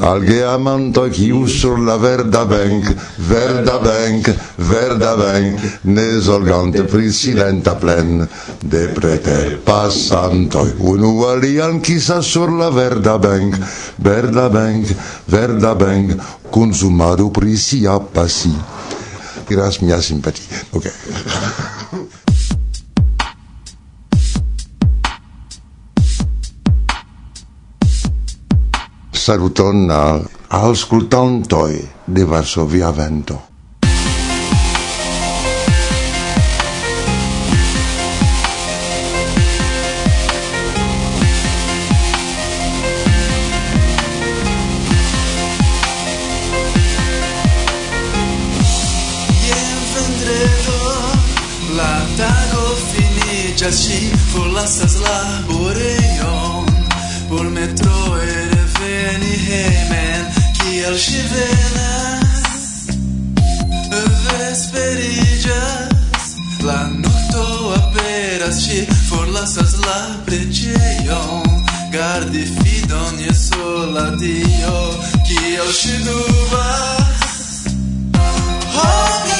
al geamanto kiu sur la verda bank, verda bank, verda bank, ne zorgante pri silenta plen, de preter passanto. unu alian chissà sur la verda bank, verda bank, verda bank, consumado pri sia passi. Gras mia simpatia. Ok. saluton al auscultantoi de Varsovia Vento. Just si forlasas la boreon por metro Kiel ŝi venas Vesperiĝas La nokto aperas Ŝi forlasas la preĝejon Gardi fidon je sola Dio Kiel ŝi dubas Oh,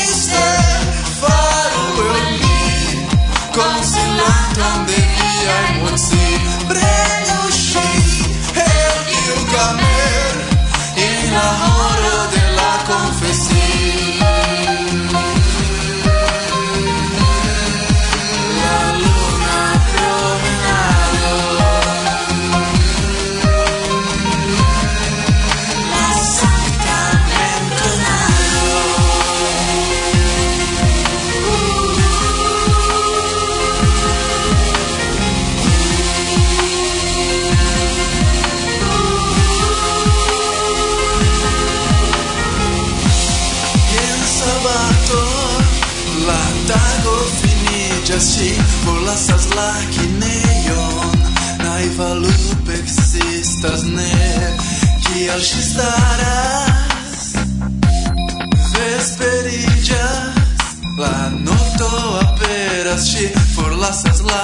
Kial ŝi staras Vesperiĝas La nokto aperas Ŝi forlasas la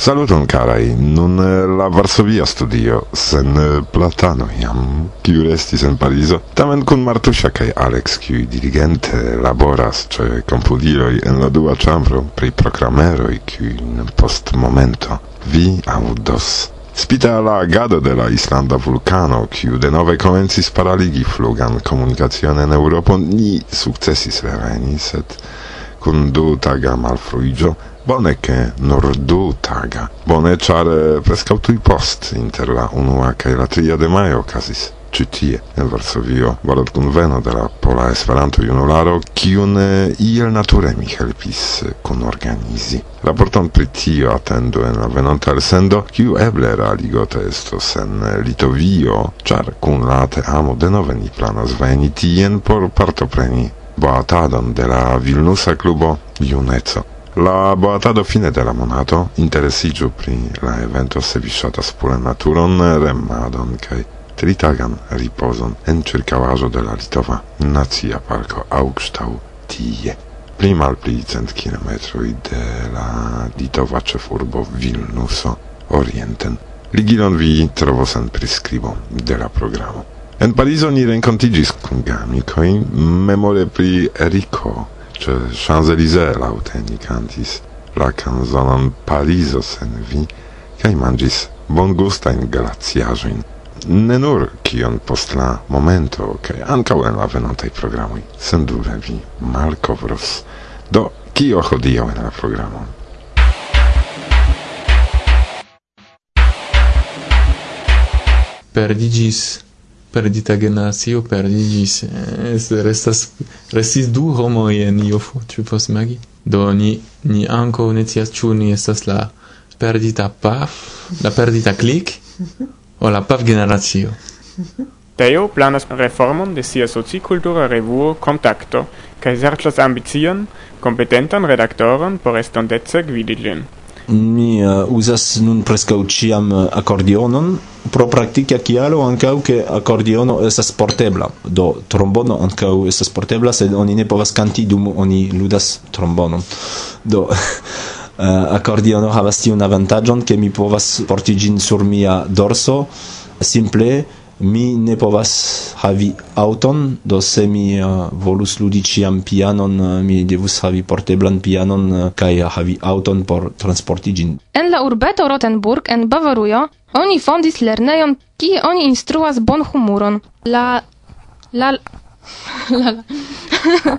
Saluton carai, nun eh, la Varsovia studio, sen eh, platano iam, kiu restis en Parizo, tamen kun Martusia kaj Alex, kiu dirigente laboras ce compudiloi en la dua ĉambro pri programeroj, kiujn post momento vi audos. Spita la agado de la Islanda vulcano, kiu denove comencis paraligi flugan comunicazione en Europo, ni sukcesis reveni, sed kun du taga malfruiĝo, bone che nur du taga. Bone, char eh, prescau tui post inter la unua cae la tria de majo okazis ĉi tie en Varsovio veno de la Pola Esperanto-junularo, kiun eh, iel nature mi helpis eh, kunorganizi. Raporton pri tio atendu en la venonta elsendo, kiu eble realigota estos en eh, Litovio, char kun la teamo de ni planas veni tien por partopreni boatadon de la Vilnusa klubo Juneco. La boatado fine de la monato interesiĝu pri la evento se vi ŝatas pure naturon, remadon kaj tritagan ripozon en ĉirkaŭaĵo de la Litova Nacia Parko Augstau tie. Pli malpli cent kilometroi de la litova ĉefurbo Vilnuso orienten. Ligilon vi trovos en priskribo de la programo. En Parizo ni renkontigis kun geamikoj memore pri Eriko, ĉe Champs-Élysées laŭte ni kantis la kanzonon Parizo sen vi kaj manĝis bongustajn glaciaĵojn. Ne nur kion post la momento kaj ankaŭ en la venontaj programoj sendube vi malkovros. Do kio hodiaŭ en la programon? Perdigis perdita generacio perdigis. Es restas restis du homoj en io tu pos magi Do ni ni ankaŭ ne scias ĉu ni estas la perdita paf, la perdita clic o la paf generacio. Teo planas reformon de sia socikultura revuo Kontakto kaj serĉas ambicion, kompetentan redaktoron por estontece gvidi ĝin mi eh, uh, uzas nun preskaŭ ĉiam eh, accordionon pro praktika kialo ancau che accordiono estas portebla. Do trombono ancau estas portebla sed oni ne povas canti dum oni ludas trombonon. Do eh, uh, accordiono havas tiun avantagion che mi povas porti gin sur mia dorso simple mi ne povas havi auton, do se mi uh, volus ludi ciam pianon, uh, mi devus havi porteblan pianon uh, kaj havi auton por transporti ĝin. En la urbeto Rotenburg en Bavarujo oni fondis lernejon, kie oni instruas bonhumuron. La la la la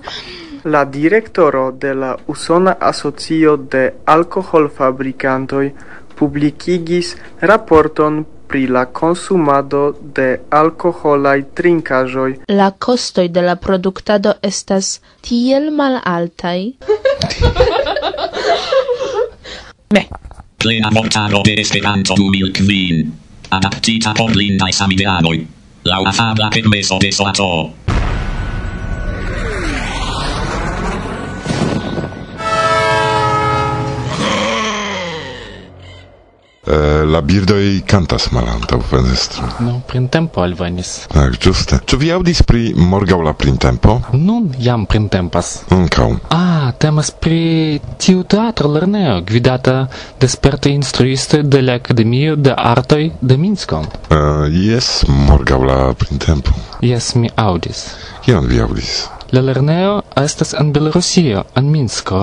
La direktoro de la Usona Asocio de Alkoholfabrikantoj publikigis raporton pri la consumado de alkoholaj trinkaĵoj. La kostoj de la produktado estas tiel malaltaj. Ne. Plena vortaro de Esperanto 2005. Adaptita por blindaj samideanoj. Laŭ afabla permeso de Soato. Eh, la birdoj kantas malantaŭ fenestro. No, printempo alvenis. Tak, ĝuste. Ĉu vi aŭdis pri morgaŭ la printempo? Nun jam printempas. Ankaŭ. Ah, temas pri tiu teatro lerneo gvidata de sperta instruisto de la Akademio de Artoj de Minsko. Uh, jes, morgaŭ la printempo. Jes, mi aŭdis. Kion vi aŭdis? La lerneo estas en Belorusio, en Minsko.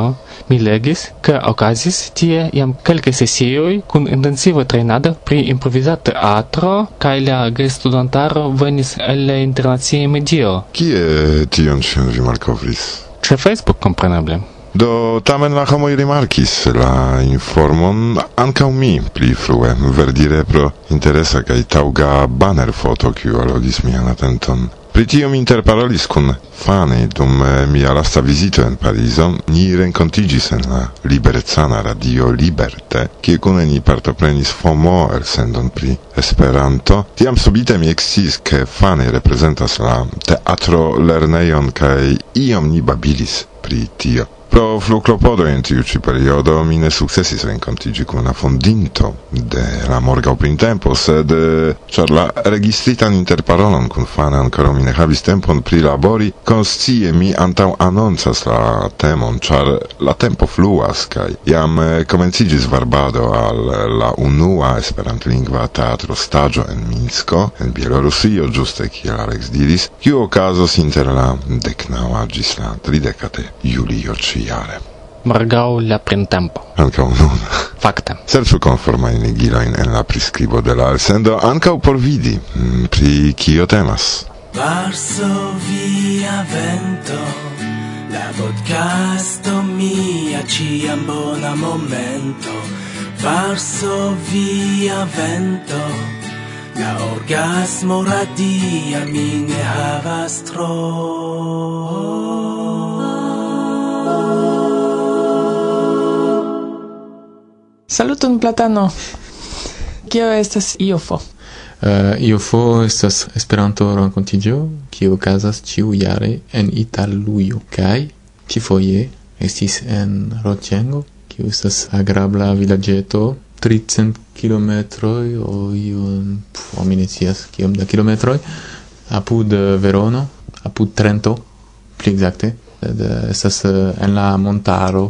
Mi legis, ke okazis tie jam kelke sesioj kun intensiva trejnado pri improvizata teatro kaj la gestudantaro venis el la internacia medio. Kie tion ĉion vi malkovris? Ĉe Facebook, kompreneble. Do tamen la homoj rimarkis la informon ankaŭ mi pli frue verdire pro interesa kaj taŭga banner foto kiu alogis mian atenton. Pri tio mi interparolis kun fani dum eh, mia lasta vizito en Parizon, ni renkontigis en la liberecana radio Liberte, kie kune ni partoprenis FOMO elsendon pri Esperanto. Tiam subite mi eksciis, ke fani reprezentas la teatro lerneion, kaj iom ni babilis pri tio. Pro fluclopodo en tiu ci periodo mi ne successis rencontigi con la fondinto de la morgaŭ printempo, sed char la registritan interparolon con Fana ancora mi ne havis tempon prilabori, conscie mi antau anoncas la temon, char la tempo fluas kai iam comencigis varbado al la unua esperantlingva teatro stagio en Minsko, en Bielorusio, giuste kiel Alex diris, kiu okazos inter la decnaua gis la tridekate julio ci jare. Morgau la printempo. Ankaŭ nun. Fakte. Serĉu konformajn ligilojn en la priskribo de la elsendo ankaŭ por vidi mm, pri kio temas. Varsovia vento La podcasto mia ciam bona momento Varsovia vento La orgasmo radia mi ne havas tro Saluton Platano. Kio estas IOFO? Uh, IOFO estas Esperanto renkontiĝo kiu okazas ĉiujare en Italujo kaj ĉifoje estis en Roĉengo, kiu estas agrabla vilaĝeto 300 kilometroj o iun pf, mi ne scias kiom da kilometroj apud eh, Verono, apud Trento, pli ekzakte. Eh, estas en la montaro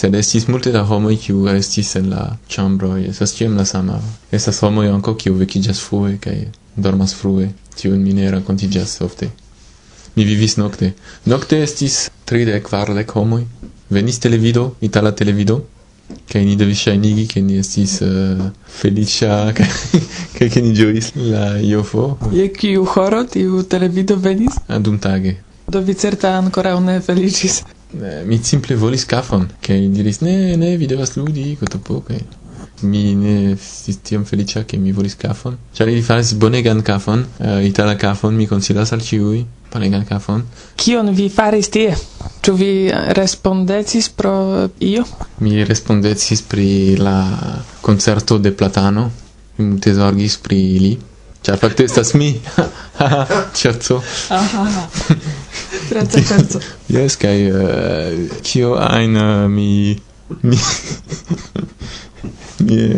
sed estis multe da homoj kiu restis en la ĉambroj. Estas ĉiam la sama. Estas homoj ankaŭ kiu vekiĝas frue kaj dormas frue. Tiun mi ne rakontiĝas ofte. Mi vivis nokte. Nokte estis tridek kvardek homoj. Venis televido itala televido kaj ni devis ŝajnigi ke ni estis uh, feliĉa kaj ke ni ĝuis la jofo je kiu horo tiu televido venis? Ah, dumtage. Do vi certe ankoraŭ ne feliĉis. Eh, mi simple volis kafon, kaj diris, ne, ne, vi devas ludi, kotopo, kaj mi ne estis tiom feliĉa ke mi volis kafon, ĉar ili faris bonegan kafon, uh, itala kafon, mi konsilas al ĉiuj bonegan kafon. Kion vi faris tie? Ĉu vi eh, respondecis pro io? Mi respondecis pri la koncerto de Platano, mi multe zorgis pri ili, ĉar fakte estas mi. Ŝerco. Grazie tanto. Yes, kai uh, kio ein uh, eh, mi mi mi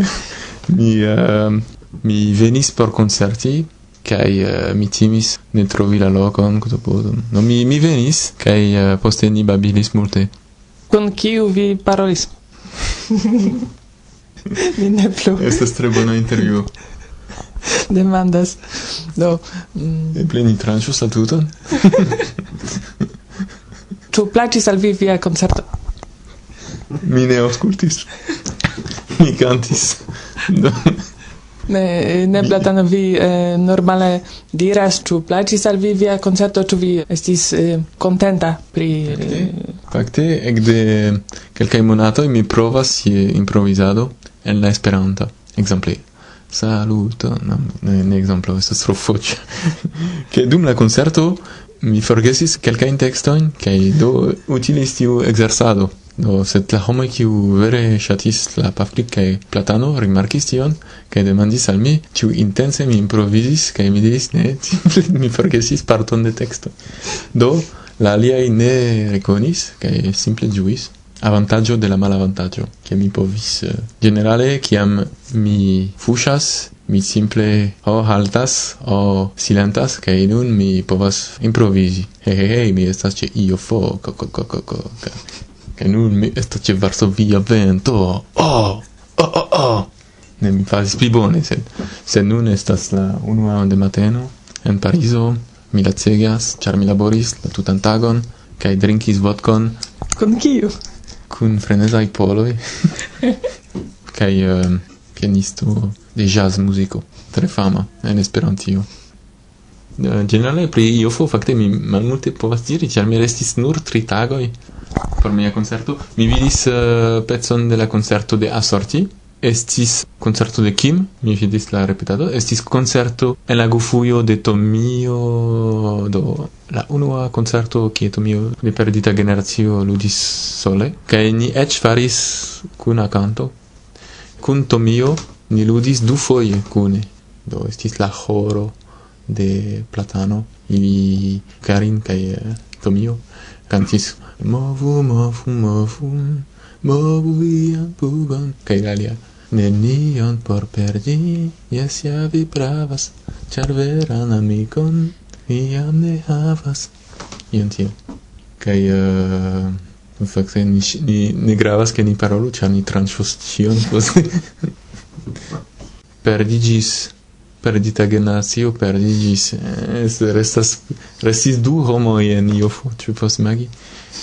mi uh, mi venis por concerti kai uh, mi timis ne trovi la lokon kutopodon. No mi mi venis kai uh, poste ni babilis multe. Kun kiu vi parolis? mi ne plu. Estas tre bona intervjuo. demandas. Do mm, eble ni tranĉu la tuton ĉu plaĉis al vi via koncerto mi ne aŭskultis mi kantis do. Ne, ne platano vi eh, normale diras ĉu plaĉis al vi via koncerto ĉu vi estis eh, kontenta pri eh... fakte ekde kelkaj monatoj mi provas je improvizado en la Esperanta ekzemple saluton ne ekzemplo estas tro foĉa ke dum la koncerto mi forgesis kelkajn tekstojn kaj do utilis tiu ekzercado do sed la homoj kiu vere ŝatis la paflik kaj platano rimarkis tion kaj demandis al mi ĉu intense mi improvizis kaj mi diris ne simple mi forgesis parton de teksto do la aliaj ne rekonis kaj simple ĝuis avantaggio della malavantaggio che mi povis uh, generale che am mi fuchas mi simple o haltas o silentas che in un mi povas improvisi. Hey hey, hey mi estas che io fo co co co co co che nun mi estas che verso via vento. Oh oh oh, oh. ne mi fa spibone se se nun estas la unua de mateno en parizo mi lacegas char mi laboris la tutan tagon kai drinkis vodkon. Kun kiu? kun frenezaj poloj kaj uh, pianisto de jazz muziko tre fama en Esperantio. Uh, generale pri Iofo fakte mi malmulte povas diri, ĉar mi restis nur tri tagoj por mia koncerto. Mi vidis eh, uh, pecon de la koncerto de Assorti, estis concerto de Kim mi vidis la repetado estis concerto en la gufuio de Tomio do la unua concerto che Tomio de perdita generazio ludis sole kai ni ech faris kun a canto kun Tomio ni ludis du foje kune. Do estis la choro de Platano. Ili Karin kai uh, Tomio cantis movu movu movu movu via pugon kai galia Nenion por perdi, jes ja vi pravas, ĉar veran amikon vi jam ne havas. Ion tio. Kaj uh, fakte ni, ni ne gravas ke ni parolu, ĉar ni tranĉos ĉion poste. perdiĝis perdita generacio perdiĝis es eh, restas restis du homoj en Iofo tu povas imagi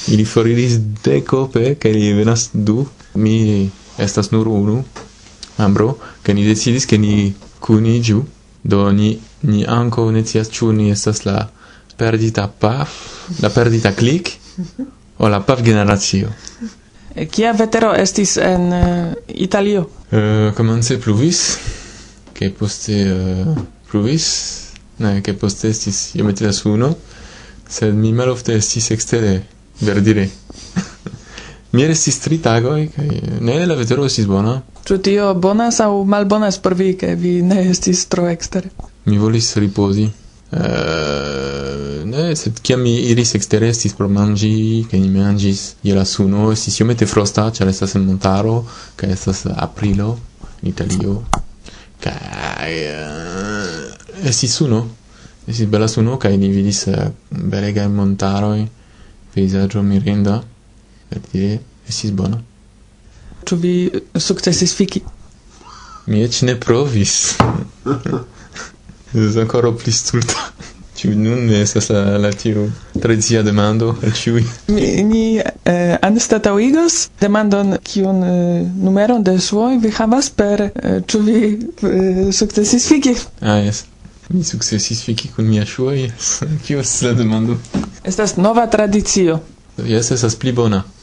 ili foriris dekope kaj li venas du mi estas nur unu membro que ni decidis que ni kuniĝu do ni ni ankaŭ ne scias ĉu ni estas la perdita paf la perdita clic o la paf generacio. E Kia vetero estis en uh, italio? Eh, uh, komence pluvis ke poste uh, pluvis ne ke poste estis io metidas uno sed mi malofte estis ekstere verdire mi restis tri tagoj kaj ne la vetero estis bona. Ĉu tio bonas aŭ malbonas por vi, ke vi ne estis tro ekster? Mi volis ripozi. Uh, ne, sed kiam mi iris ekster estis por manĝi, ke ni manĝis je la suno, estis iomete frosta, ĉar estas en montaro, kaj estas aprilo en Italio. Kaj... Uh, estis suno. Estis bela suno, kaj ni vidis eh, uh, belegaj montaroj, pejzaĝo mirinda. Per tie, estis bono to be successes fiki. Mi eĉ ne provis. Es ancora pli stulta. Ci nun ne estas la, la tiu tradicia demando al e ciui. Mi, mi eh, anstataŭigos demandon kiun eh, numeron de suoj vi havas per ĉu eh, vi eh, sukcesis fiki. Ah, yes. Mi sukcesis fiki kun mia ŝuoj. Kio estas la demando? Estas nova tradicio. Jes, estas pli bona.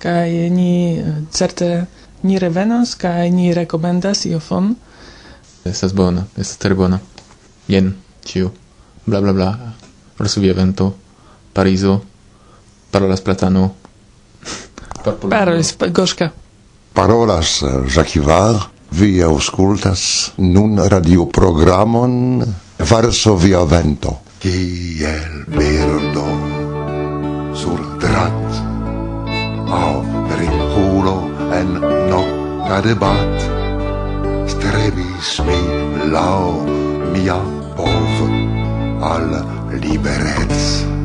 kaj ni certe ni revenos kaj ni rekomendas iofon. Estas bona, estas tre bona. Jen, ĉiu. Bla bla bla. Varsovia vento, Parizo, parolas platano. Parolis Goška. Parolas Jacques Var, vi auscultas nun radioprogramon Varsovia vento. Kiel birdo sur drat Au rinculo en nocta debat. Strebis mi lau mia pov al liberez.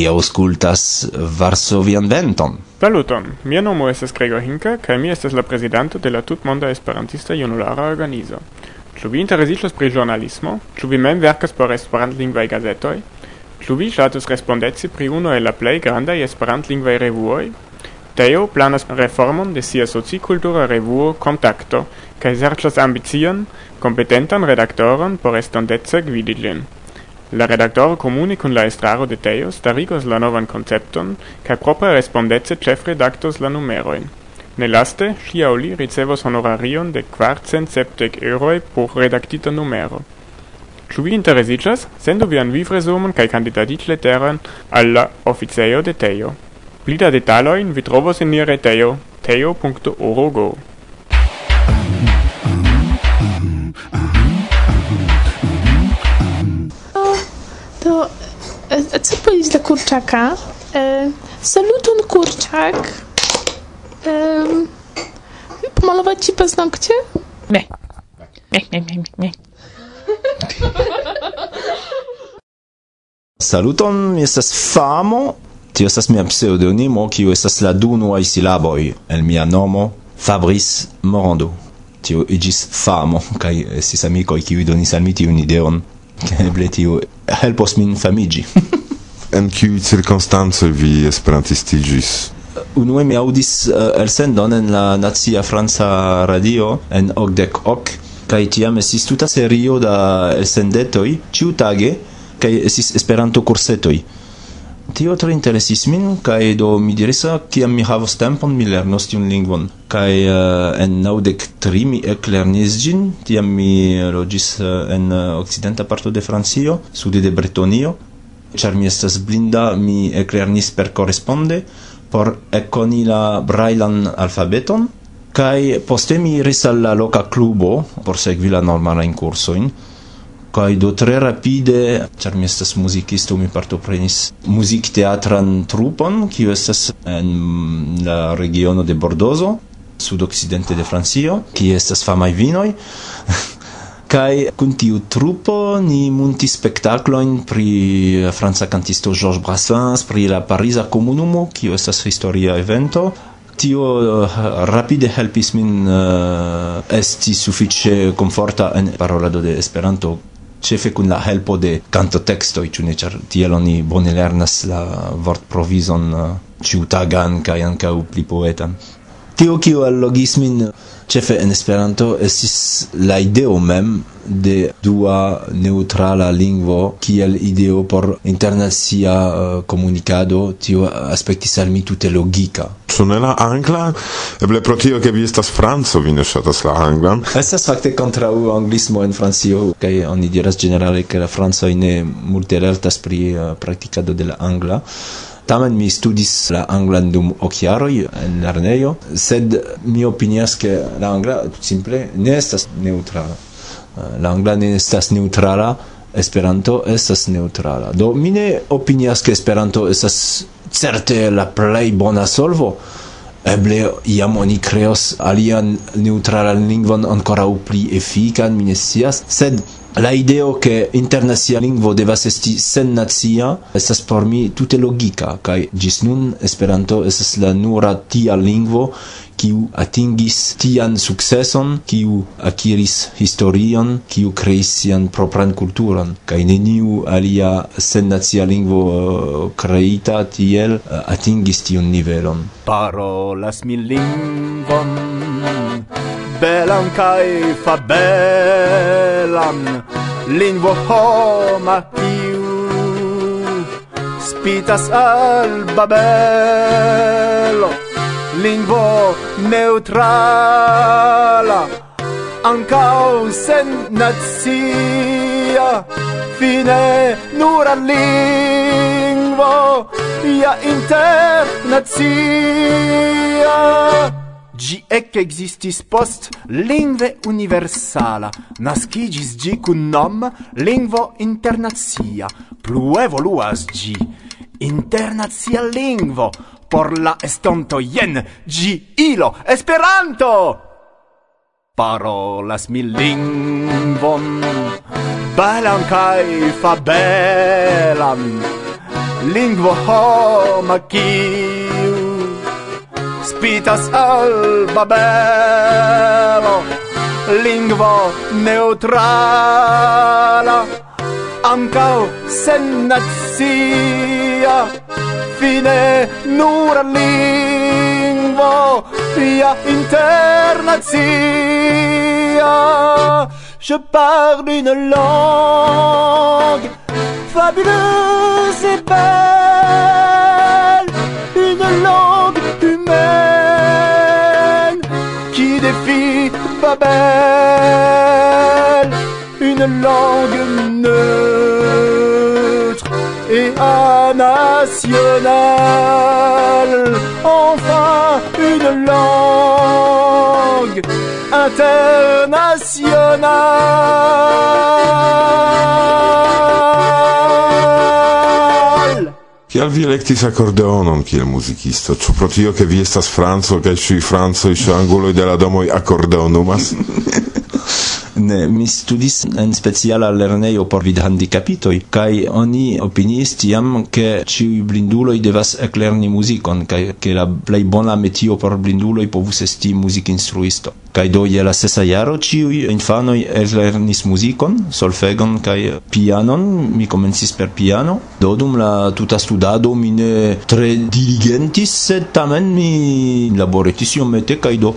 vi auscultas Varsovian Venton. Saluton, mia nomo estas Gregor Hinka, kaj mi estas la prezidanto de la tutmonda esperantista junulara organizo. Ĉu vi interesiĝas pri ĵurnalismo? Ĉu vi mem verkas por esperantlingvaj gazetoj? Ĉu vi ŝatus respondeci pri unu el la plej grandaj esperantlingvaj revuoj? Teo planas reformon de sia socikultura revuo Kontakto kaj serĉas ambicion, kompetentan redaktoron por estondece gvidi ĝin. La redaktoro comuni kun la estraro de Teo starigos la novan koncepton kaj propre respondece ĉefredaktos la numeroin. Ne laste, ŝi aŭ li ricevos honorarion de 470 euroi eŭroj por redaktita numero. Ču vi interesicas, Sendu vian vivrezumon cae kandidatiĝleteron letteran alla officeio de Teo. Plida detaloin vi trovos in nia retejo teo.org. co powiedzieć dla kurczaka? Saluton kurczak. Pomalować ci paznokcie? Nie. Nie, nie, nie, nie. Saluton, estas famo. Tio estas mia pseudonimo, kiu estas la du nuaj silaboj el mia nomo, Fabrice Morando. Tio iĝis famo, kaj estis amikoj kiuj donis al mi tiun ideon eble tio helpos min famigi. en kiu cirkonstancoj vi esperantistigis? Unue mi audis uh, elsendon en la Nazia franca radio en Ogdek ok kai tiam esis tuta serio da elsendetoj ciutage, kai esis Esperanto kursetoj. Tio tre interesis min, kaj do mi diris, kiam mi havos tempon, mi lernos tiun lingvon. Kaj uh, eh, en naŭdek tri mi eklernis ĝin, tiam mi loĝis uh, en uh, okcidenta parto de Francio, sude de Bretonio. Ĉar mi estas blinda, mi eklernis per koresponde por ekkoni la brajlan alfabeton. Kaj poste mi iris al la loka klubo por sekvi la normalajn kursojn kai do tre rapide char mi estas muzikisto mi partoprenis muzikteatran trupon kiu estas en la regiono de Bordozo sudokcidente de Francio ki estas famaj vinoj. Kai kun tiu trupo ni munti spektaklojn pri franca kantisto Georges Brassens pri la Parisa komunumo kiu estas historia evento. Tio uh, rapide helpis min uh, esti sufiĉe komforta en parolado de Esperanto cefe kun la helpo de cantotekstoj, ĉu ne, ĉar tiel oni bone lernas la vortprovizon uh, ĉiutagan kaj ankaŭ pli poetan. Tio, kio allogis min cefe en Esperanto, estis la ideo mem de dua neutrala lingvo kiel ideo por internacia uh, comunicado, tio aspektis al mi tute logika ne la angla? Eble pro tio ke vi estas franco, vi ne ŝatas la anglan. Estas fakte kontraŭ anglismo en Francio kaj oni diras ĝenerale ke la francoj ne multe lertas pri uh, praktikado de la angla. Tamen mi studis la anglan dum occhiaroi en lernejo, sed mi opinias che la angla simple ne estas neutrala. Eh, la angla ne estas neutrala, Esperanto estas neutrala. Do mi ne opinias ke Esperanto estas certe la plej bona solvo. Eble iam oni creos alian neutralan lingvon ancora pli efikan mi ne scias sed La ideo che internacia lingvo devas esti sen nacia estas por mi tute logika kaj ĝis nun Esperanto estas la nura tia lingvo kiu atingis tian sukceson, kiu akiris historion, kiu kreis sian propran kulturon kaj neniu alia sen nacia lingvo uh, kreita tiel uh, atingis tiun nivelon. Parolas mi lingvon belan kai fa belan lingvo homa kiu spitas al babelo lingvo neutrala ancau sen nazia fine nur al lingvo ia internazia gi ec existis post lingve universala, nascigis gi cun nom lingvo internazia, plu evoluas gi, internazia lingvo, por la estonto jen, gi ilo, esperanto! Parolas mi lingvon, belan cae fabelan, lingvo homa kiu spitas al babelo lingvo neutrala. Ancao sen nazia fine nur lingvo via internazia je parle une langue fabuleuse et belle, une langue langue neutre et un. Enfin, une langue internationale. Kial vi electis accordeonon kiel musicisto? Ĉu pro tio, ke vi estas franco kaj ĉiuj francoj ĉe anguloj de la domoj accordeonumas? Ne, mi studis en speciala lernejo por vidhandicapitoj kaj oni opiniis tiam ke ĉiuj blinduloj devas eklerni muzikon kaj ke la plej bona metio por blinduloj povus esti muzikinstruisto. Kaj do je la sesa jaro ĉiuj infanoj eklernis muzikon, solfegon kaj pianon, mi komencis per piano. Do dum la tuta studado mi ne tre diligentis, sed tamen mi laboretis iomete kaj do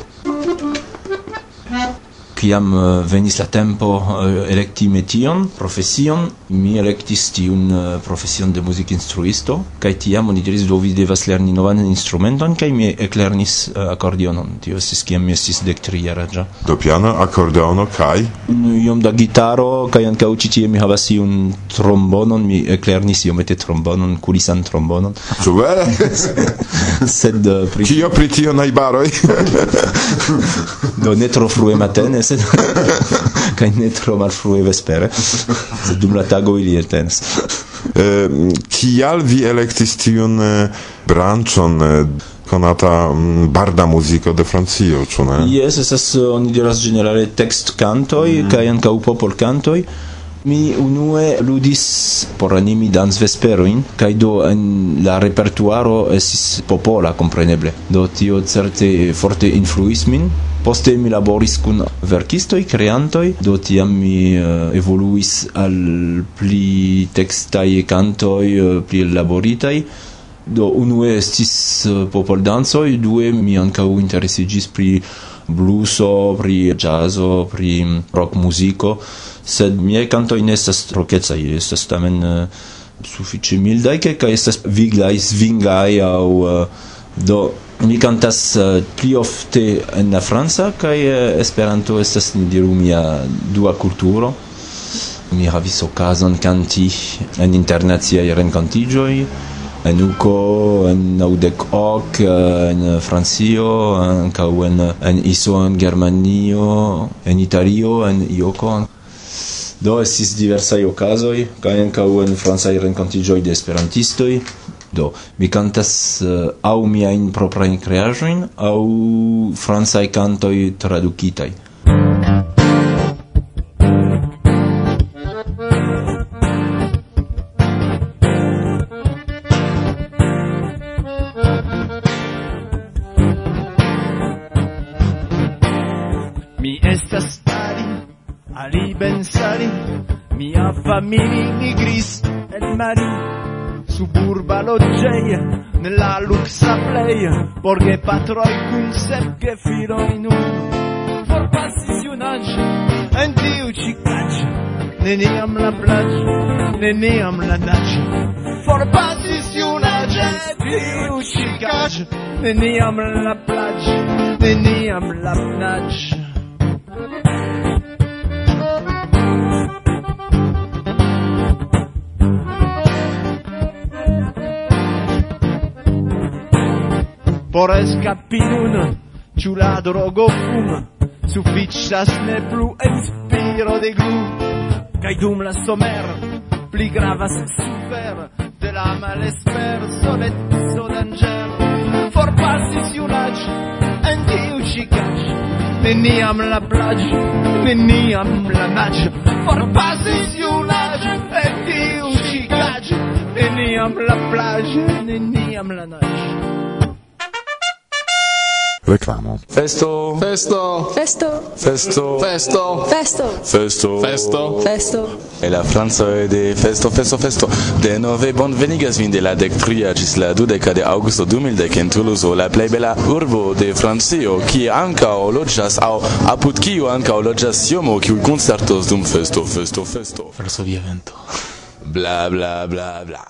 kiam eh, venis la tempo eh, elekti metion, profesion, mi electis tiun eh, profesion de muzikinstruisto, kaj tiam oni diris, do vi devas lerni novan instrumenton, kaj mi eklernis akordionon. Tio estis kiam mi estis dek tri jaraĝa. Do piano, akordeono kaj? Iom da gitaro, kaj ankaŭ ĉi tie mi havas iun trombonon, mi eklernis iomete trombonon, kulisan trombonon. Ĉu vere? Sed pri... Kio pri tio najbaroj? do ne tro frue matene, sed kaj ne tro malfrue vespere sed dum la tago ili eltenas eh, kial vi elektis tiun branĉon konata barda muziko de Francio, ĉu ne? Jes, estas oni diras generale tekst kantoj mm. kaj ankaŭ popol kantoj. Mi unue ludis por animi dans vesperoin, kaj do en la repertuaro estis popola, compreneble. Do tio certe forte influis min, Poste mi laboris kun verkistoj, kreantoj, do tiam mi eh, evoluis al pli tekstaj kantoj, eh, pli elaboritaj. Do unue estis eh, popoldancoj, due mi ankaŭ interesiĝis pri bluso, pri jazzo, pri rock muziko, sed miei cantoi ne estas rockecai, estas tamen uh, suffice mildai, ca estas viglai, svingai, au uh, do mi cantas uh, pli ofte en la Franca kaj uh, eh, Esperanto estas ni diru mia dua kulturo. Mi havis okazon kanti en internaciaj renkontiĝoj en Uko, en naudek ok, uh, eh, en Francio, ankaŭ en, en Iso, en Germanio, en Italio, en Ioko. Do estis diversaj okazoj kaj ankaŭ en francaj renkontiĝoj de esperantistoj. Do, mi cantas uh, au miain proprain creajoin, au fransai cantoi traducitai. Mi estas stari, ali ben mia familia nella luxa play, porque patroi concept che firoinu. pasiunaj În tiu ci caci Neniam la placi Neniam la daci For pasiunaj În tiu ci caci Neniam la placi Neniam la placi por escapir un chula drogo fum sufficias ne plu inspiro de glu. Cae dum la somer pli gravas super de la malesper soletzo d'angel forpassis iunac en tiu cicac veniam la plac veniam la nac forpassis iunac en tiu cicac veniam la plac veniam la nac Reklamo. Festo. Festo. Festo. Festo. Festo. Festo. Festo. Festo. Festo. E la Franco de Festo Festo Festo. De nove bon venigas vin de la dec tria gis la dudeca de augusto 2010 en Toulouse, la plei bela urbo de Francio, kie ankaŭ loĝas aŭ apud kiu o loĝas siomo, kiu concertos dum Festo Festo Festo. Varsovia vento. Bla bla bla bla.